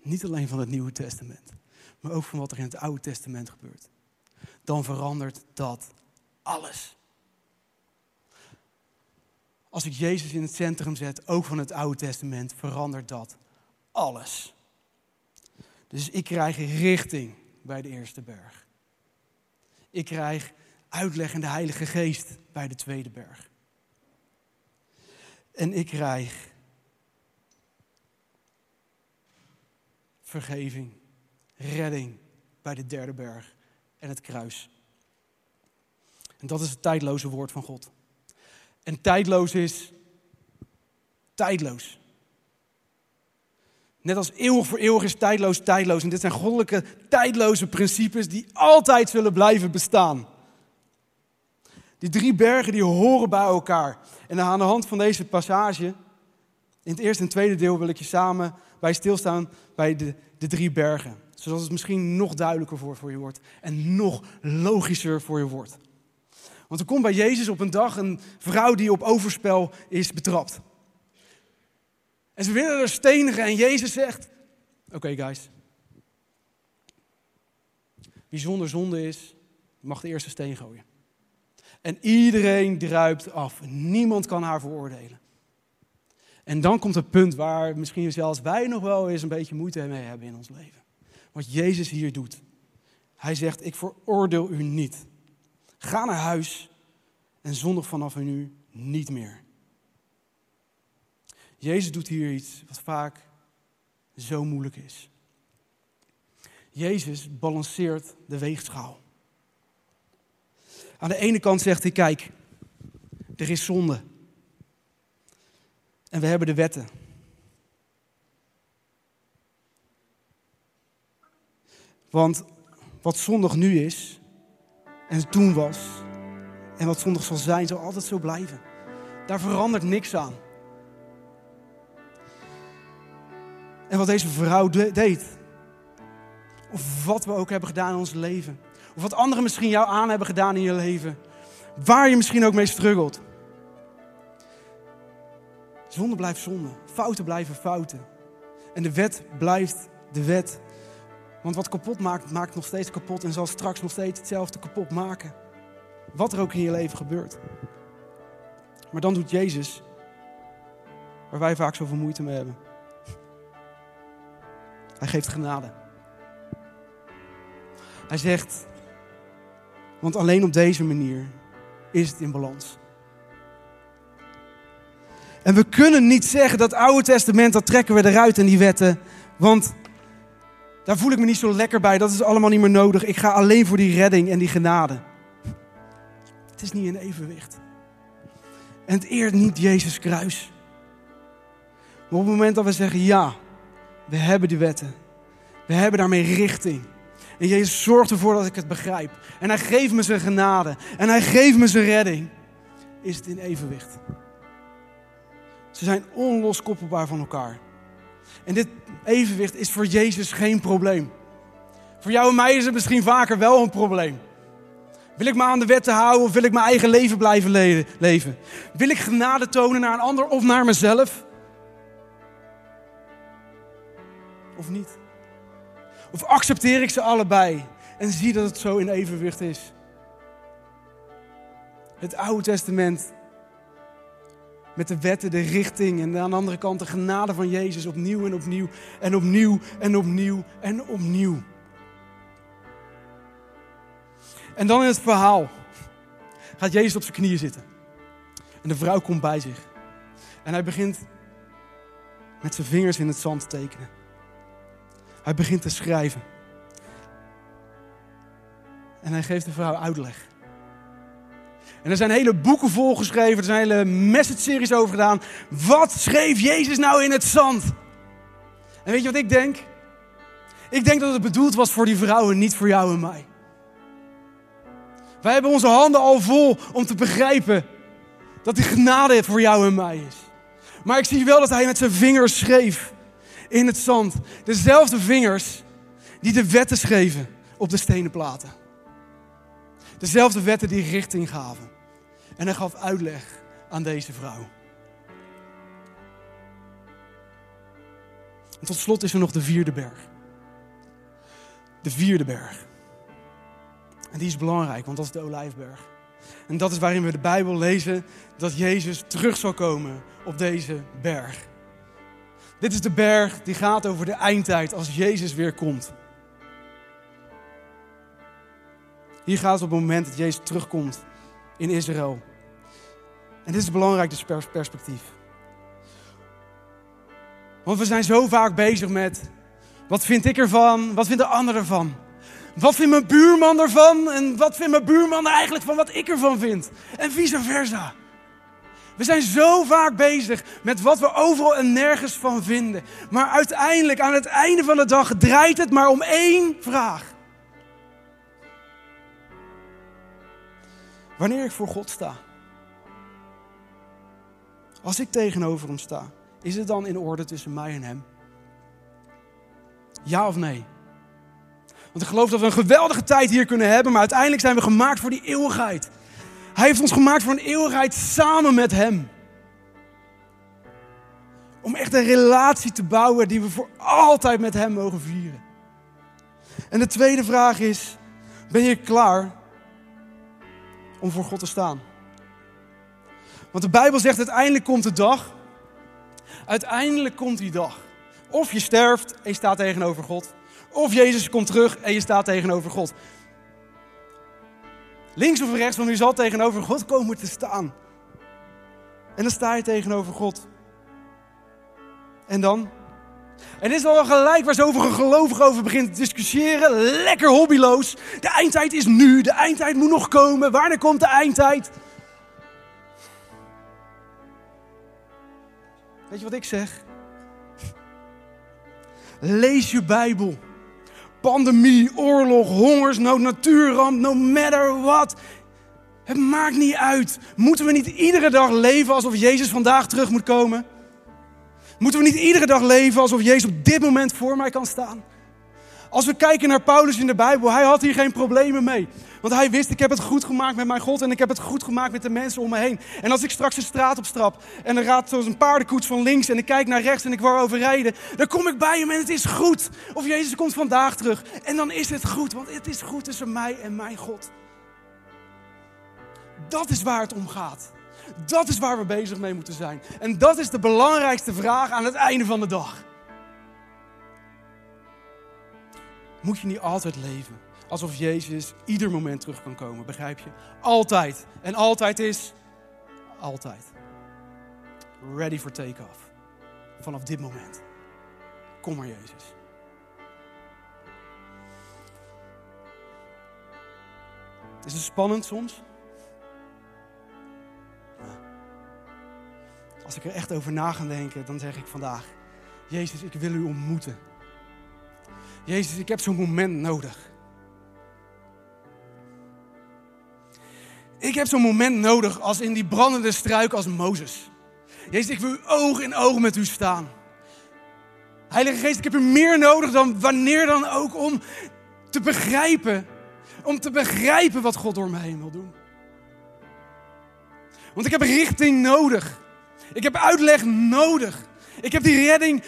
niet alleen van het Nieuwe Testament, maar ook van wat er in het Oude Testament gebeurt, dan verandert dat alles. Als ik Jezus in het centrum zet, ook van het Oude Testament, verandert dat alles. Dus ik krijg richting bij de eerste berg. Ik krijg uitleg in de Heilige Geest bij de tweede berg. En ik krijg vergeving, redding bij de derde berg en het kruis. En dat is het tijdloze woord van God. En tijdloos is tijdloos. Net als eeuwig voor eeuwig is tijdloos tijdloos. En dit zijn goddelijke tijdloze principes die altijd zullen blijven bestaan. Die drie bergen die horen bij elkaar. En aan de hand van deze passage, in het eerste en tweede deel wil ik je samen bij stilstaan bij de, de drie bergen. Zodat het misschien nog duidelijker voor, voor je wordt en nog logischer voor je wordt. Want er komt bij Jezus op een dag een vrouw die op overspel is betrapt. En ze willen er stenigen en Jezus zegt, oké guys, wie zonder zonde is, mag de eerste steen gooien. En iedereen druipt af. Niemand kan haar veroordelen. En dan komt het punt waar misschien zelfs wij nog wel eens een beetje moeite mee hebben in ons leven. Wat Jezus hier doet. Hij zegt, ik veroordeel u niet. Ga naar huis en zondig vanaf nu niet meer. Jezus doet hier iets wat vaak zo moeilijk is. Jezus balanceert de weegschaal. Aan de ene kant zegt hij, kijk, er is zonde. En we hebben de wetten. Want wat zondig nu is en toen was en wat zondig zal zijn, zal altijd zo blijven. Daar verandert niks aan. En wat deze vrouw deed, of wat we ook hebben gedaan in ons leven, of wat anderen misschien jou aan hebben gedaan in je leven, waar je misschien ook mee struggelt. Zonde blijft zonde, fouten blijven fouten. En de wet blijft de wet. Want wat kapot maakt, maakt nog steeds kapot en zal straks nog steeds hetzelfde kapot maken. Wat er ook in je leven gebeurt. Maar dan doet Jezus waar wij vaak zoveel moeite mee hebben. Hij geeft genade. Hij zegt, want alleen op deze manier is het in balans. En we kunnen niet zeggen dat Oude Testament, dat trekken we eruit in die wetten. Want daar voel ik me niet zo lekker bij. Dat is allemaal niet meer nodig. Ik ga alleen voor die redding en die genade. Het is niet in evenwicht. En het eert niet Jezus kruis. Maar op het moment dat we zeggen, ja, we hebben die wetten. We hebben daarmee richting. En Jezus zorgt ervoor dat ik het begrijp. En hij geeft me zijn genade. En hij geeft me zijn redding. Is het in evenwicht. Ze zijn onloskoppelbaar van elkaar. En dit evenwicht is voor Jezus geen probleem. Voor jou en mij is het misschien vaker wel een probleem. Wil ik me aan de wetten houden of wil ik mijn eigen leven blijven leven? Wil ik genade tonen naar een ander of naar mezelf? Of niet? Of accepteer ik ze allebei en zie dat het zo in evenwicht is? Het Oude Testament met de wetten, de richting en aan de andere kant de genade van Jezus opnieuw en opnieuw en opnieuw en opnieuw en opnieuw. En dan in het verhaal gaat Jezus op zijn knieën zitten. En de vrouw komt bij zich. En hij begint met zijn vingers in het zand te tekenen. Hij begint te schrijven. En hij geeft de vrouw uitleg. En er zijn hele boeken volgeschreven, er zijn hele message-series over gedaan. Wat schreef Jezus nou in het zand? En weet je wat ik denk? Ik denk dat het bedoeld was voor die vrouwen, niet voor jou en mij. Wij hebben onze handen al vol om te begrijpen dat die genade voor jou en mij is. Maar ik zie wel dat hij met zijn vingers schreef in het zand. Dezelfde vingers die de wetten schreven op de stenen platen. Dezelfde wetten die richting gaven. En hij gaf uitleg aan deze vrouw. En tot slot is er nog de vierde berg. De vierde berg. En die is belangrijk, want dat is de Olijfberg. En dat is waarin we de Bijbel lezen dat Jezus terug zal komen op deze berg. Dit is de berg die gaat over de eindtijd als Jezus weer komt. Hier gaat het op het moment dat Jezus terugkomt in Israël. En dit is belangrijk dus perspectief. Want we zijn zo vaak bezig met wat vind ik ervan, wat vindt de ander ervan. Wat vindt mijn buurman ervan en wat vindt mijn buurman eigenlijk van wat ik ervan vind. En vice versa. We zijn zo vaak bezig met wat we overal en nergens van vinden. Maar uiteindelijk, aan het einde van de dag, draait het maar om één vraag. Wanneer ik voor God sta. Als ik tegenover hem sta, is het dan in orde tussen mij en hem? Ja of nee? Want ik geloof dat we een geweldige tijd hier kunnen hebben, maar uiteindelijk zijn we gemaakt voor die eeuwigheid. Hij heeft ons gemaakt voor een eeuwigheid samen met Hem. Om echt een relatie te bouwen die we voor altijd met Hem mogen vieren. En de tweede vraag is: ben je klaar om voor God te staan? Want de Bijbel zegt uiteindelijk komt de dag. Uiteindelijk komt die dag. Of je sterft en je staat tegenover God. Of Jezus komt terug en je staat tegenover God. Links of rechts, want u zal tegenover God komen te staan. En dan sta je tegenover God. En dan? En dit is al gelijk waar zoveel gelovig over begint te discussiëren. Lekker hobbyloos. De eindtijd is nu. De eindtijd moet nog komen. Wanneer komt de eindtijd? Weet je wat ik zeg? Lees je Bijbel. Pandemie, oorlog, hongersnood, natuurramp, no matter what. Het maakt niet uit. Moeten we niet iedere dag leven alsof Jezus vandaag terug moet komen? Moeten we niet iedere dag leven alsof Jezus op dit moment voor mij kan staan? Als we kijken naar Paulus in de Bijbel, hij had hier geen problemen mee. Want hij wist, ik heb het goed gemaakt met mijn God en ik heb het goed gemaakt met de mensen om me heen. En als ik straks de straat opstrap en er gaat zoals een paardenkoets van links en ik kijk naar rechts en ik word overrijden, dan kom ik bij hem en het is goed. Of Jezus komt vandaag terug. En dan is het goed, want het is goed tussen mij en mijn God. Dat is waar het om gaat. Dat is waar we bezig mee moeten zijn. En dat is de belangrijkste vraag aan het einde van de dag. Moet je niet altijd leven alsof Jezus ieder moment terug kan komen, begrijp je? Altijd. En altijd is altijd. Ready for take-off. Vanaf dit moment. Kom maar, Jezus. Is het spannend soms? Als ik er echt over na ga denken, dan zeg ik vandaag: Jezus, ik wil u ontmoeten. Jezus, ik heb zo'n moment nodig. Ik heb zo'n moment nodig als in die brandende struik als Mozes. Jezus, ik wil oog in oog met u staan. Heilige Geest, ik heb u meer nodig dan wanneer dan ook om te begrijpen. Om te begrijpen wat God door mij heen wil doen. Want ik heb richting nodig. Ik heb uitleg nodig. Ik heb die redding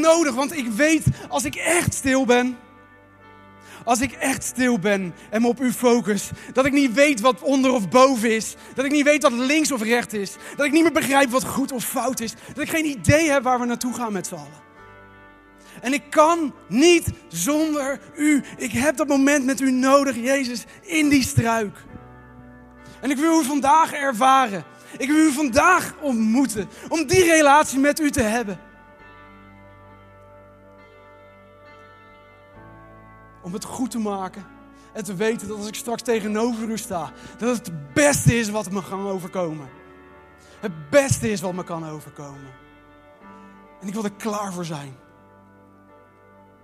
nodig, want ik weet als ik echt stil ben, als ik echt stil ben en me op u focus, dat ik niet weet wat onder of boven is, dat ik niet weet wat links of recht is, dat ik niet meer begrijp wat goed of fout is, dat ik geen idee heb waar we naartoe gaan met z'n allen. En ik kan niet zonder u. Ik heb dat moment met u nodig, Jezus, in die struik. En ik wil u vandaag ervaren. Ik wil u vandaag ontmoeten om die relatie met u te hebben. Om het goed te maken en te weten dat als ik straks tegenover u sta, dat het het beste is wat me kan overkomen. Het beste is wat me kan overkomen. En ik wil er klaar voor zijn.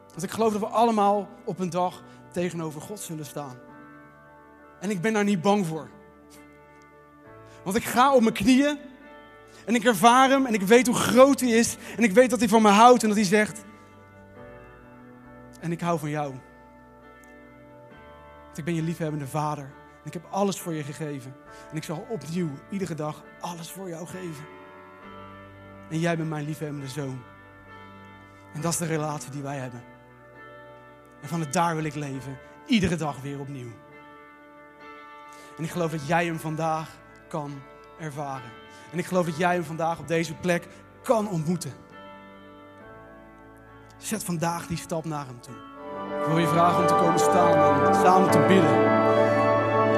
Want ik geloof dat we allemaal op een dag tegenover God zullen staan. En ik ben daar niet bang voor. Want ik ga op mijn knieën en ik ervaar hem en ik weet hoe groot hij is. En ik weet dat hij van me houdt en dat hij zegt, en ik hou van jou. Want ik ben je liefhebbende vader. En ik heb alles voor je gegeven. En ik zal opnieuw, iedere dag, alles voor jou geven. En jij bent mijn liefhebbende zoon. En dat is de relatie die wij hebben. En van het daar wil ik leven, iedere dag weer opnieuw. En ik geloof dat jij hem vandaag kan ervaren. En ik geloof dat jij hem vandaag op deze plek kan ontmoeten. Zet vandaag die stap naar hem toe. Ik wil je vragen om te komen staan en samen te bidden.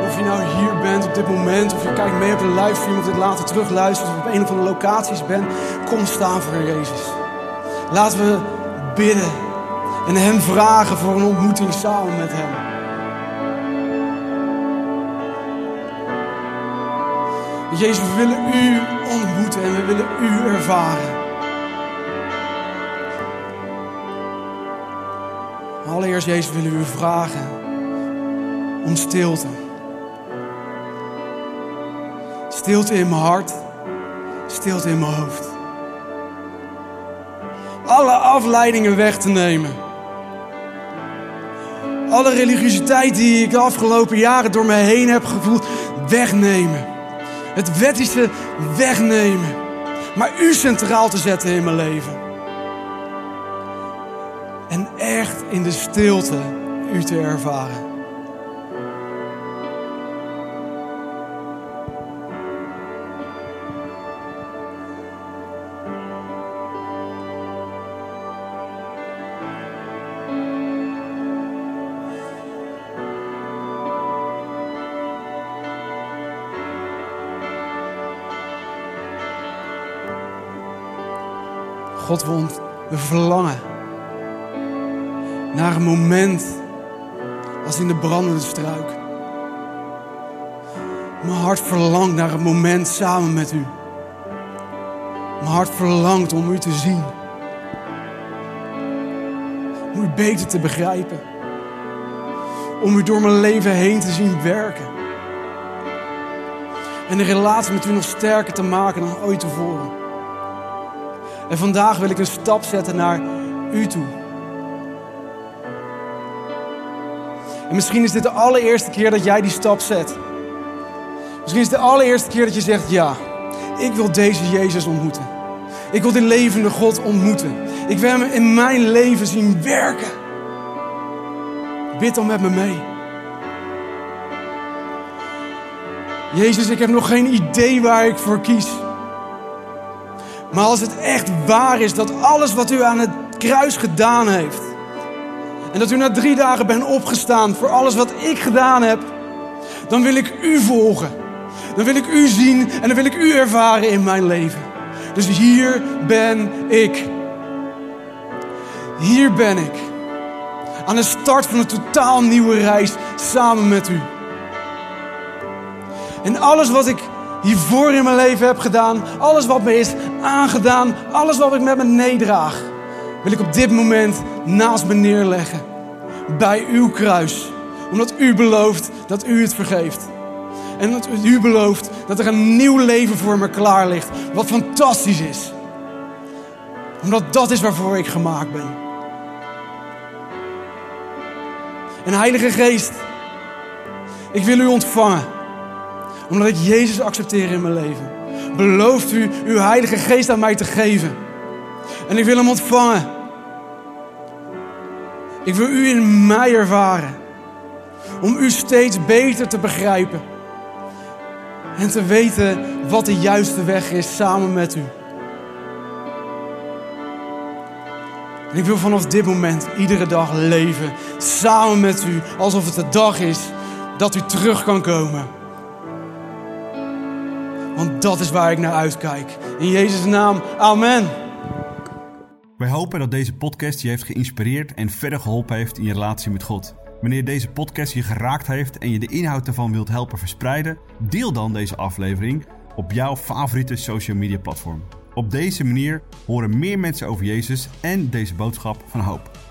Of je nou hier bent op dit moment, of je kijkt mee op de livestream of dit later terugluistert, of op een of andere locaties bent, kom staan voor Jezus. Laten we bidden en Hem vragen voor een ontmoeting samen met Hem. Jezus, we willen U ontmoeten en we willen U ervaren. Allereerst, Jezus, willen we U vragen om stilte. Stilte in mijn hart, stilte in mijn hoofd. Alle afleidingen weg te nemen. Alle religiositeit die ik de afgelopen jaren door me heen heb gevoeld, wegnemen. Het wettische wegnemen. Maar u centraal te zetten in mijn leven. En echt in de stilte u te ervaren. God, we, ont- we verlangen naar een moment als in de brandende struik. Mijn hart verlangt naar een moment samen met u. Mijn hart verlangt om u te zien. Om u beter te begrijpen. Om u door mijn leven heen te zien werken. En de relatie met u nog sterker te maken dan ooit tevoren. En vandaag wil ik een stap zetten naar u toe. En misschien is dit de allereerste keer dat jij die stap zet. Misschien is het de allereerste keer dat je zegt: Ja, ik wil deze Jezus ontmoeten. Ik wil die levende God ontmoeten. Ik wil hem in mijn leven zien werken. Bid dan met me mee. Jezus, ik heb nog geen idee waar ik voor kies. Maar als het echt waar is dat alles wat u aan het kruis gedaan heeft. En dat u na drie dagen bent opgestaan voor alles wat ik gedaan heb. Dan wil ik u volgen. Dan wil ik u zien en dan wil ik u ervaren in mijn leven. Dus hier ben ik. Hier ben ik. Aan de start van een totaal nieuwe reis samen met u. En alles wat ik hiervoor in mijn leven heb gedaan, alles wat me is aangedaan, alles wat ik met me meedraag, wil ik op dit moment naast me neerleggen. Bij uw kruis. Omdat u belooft dat u het vergeeft. En dat u belooft dat er een nieuw leven voor me klaar ligt. Wat fantastisch is. Omdat dat is waarvoor ik gemaakt ben. En Heilige Geest, ik wil u ontvangen omdat ik Jezus accepteer in mijn leven. Belooft u uw Heilige Geest aan mij te geven. En ik wil hem ontvangen. Ik wil u in mij ervaren. Om u steeds beter te begrijpen. En te weten wat de juiste weg is samen met u. En ik wil vanaf dit moment iedere dag leven samen met u. Alsof het de dag is dat u terug kan komen. Want dat is waar ik naar uitkijk. In Jezus' naam, amen. Wij hopen dat deze podcast je heeft geïnspireerd en verder geholpen heeft in je relatie met God. Wanneer deze podcast je geraakt heeft en je de inhoud ervan wilt helpen verspreiden, deel dan deze aflevering op jouw favoriete social media platform. Op deze manier horen meer mensen over Jezus en deze boodschap van hoop.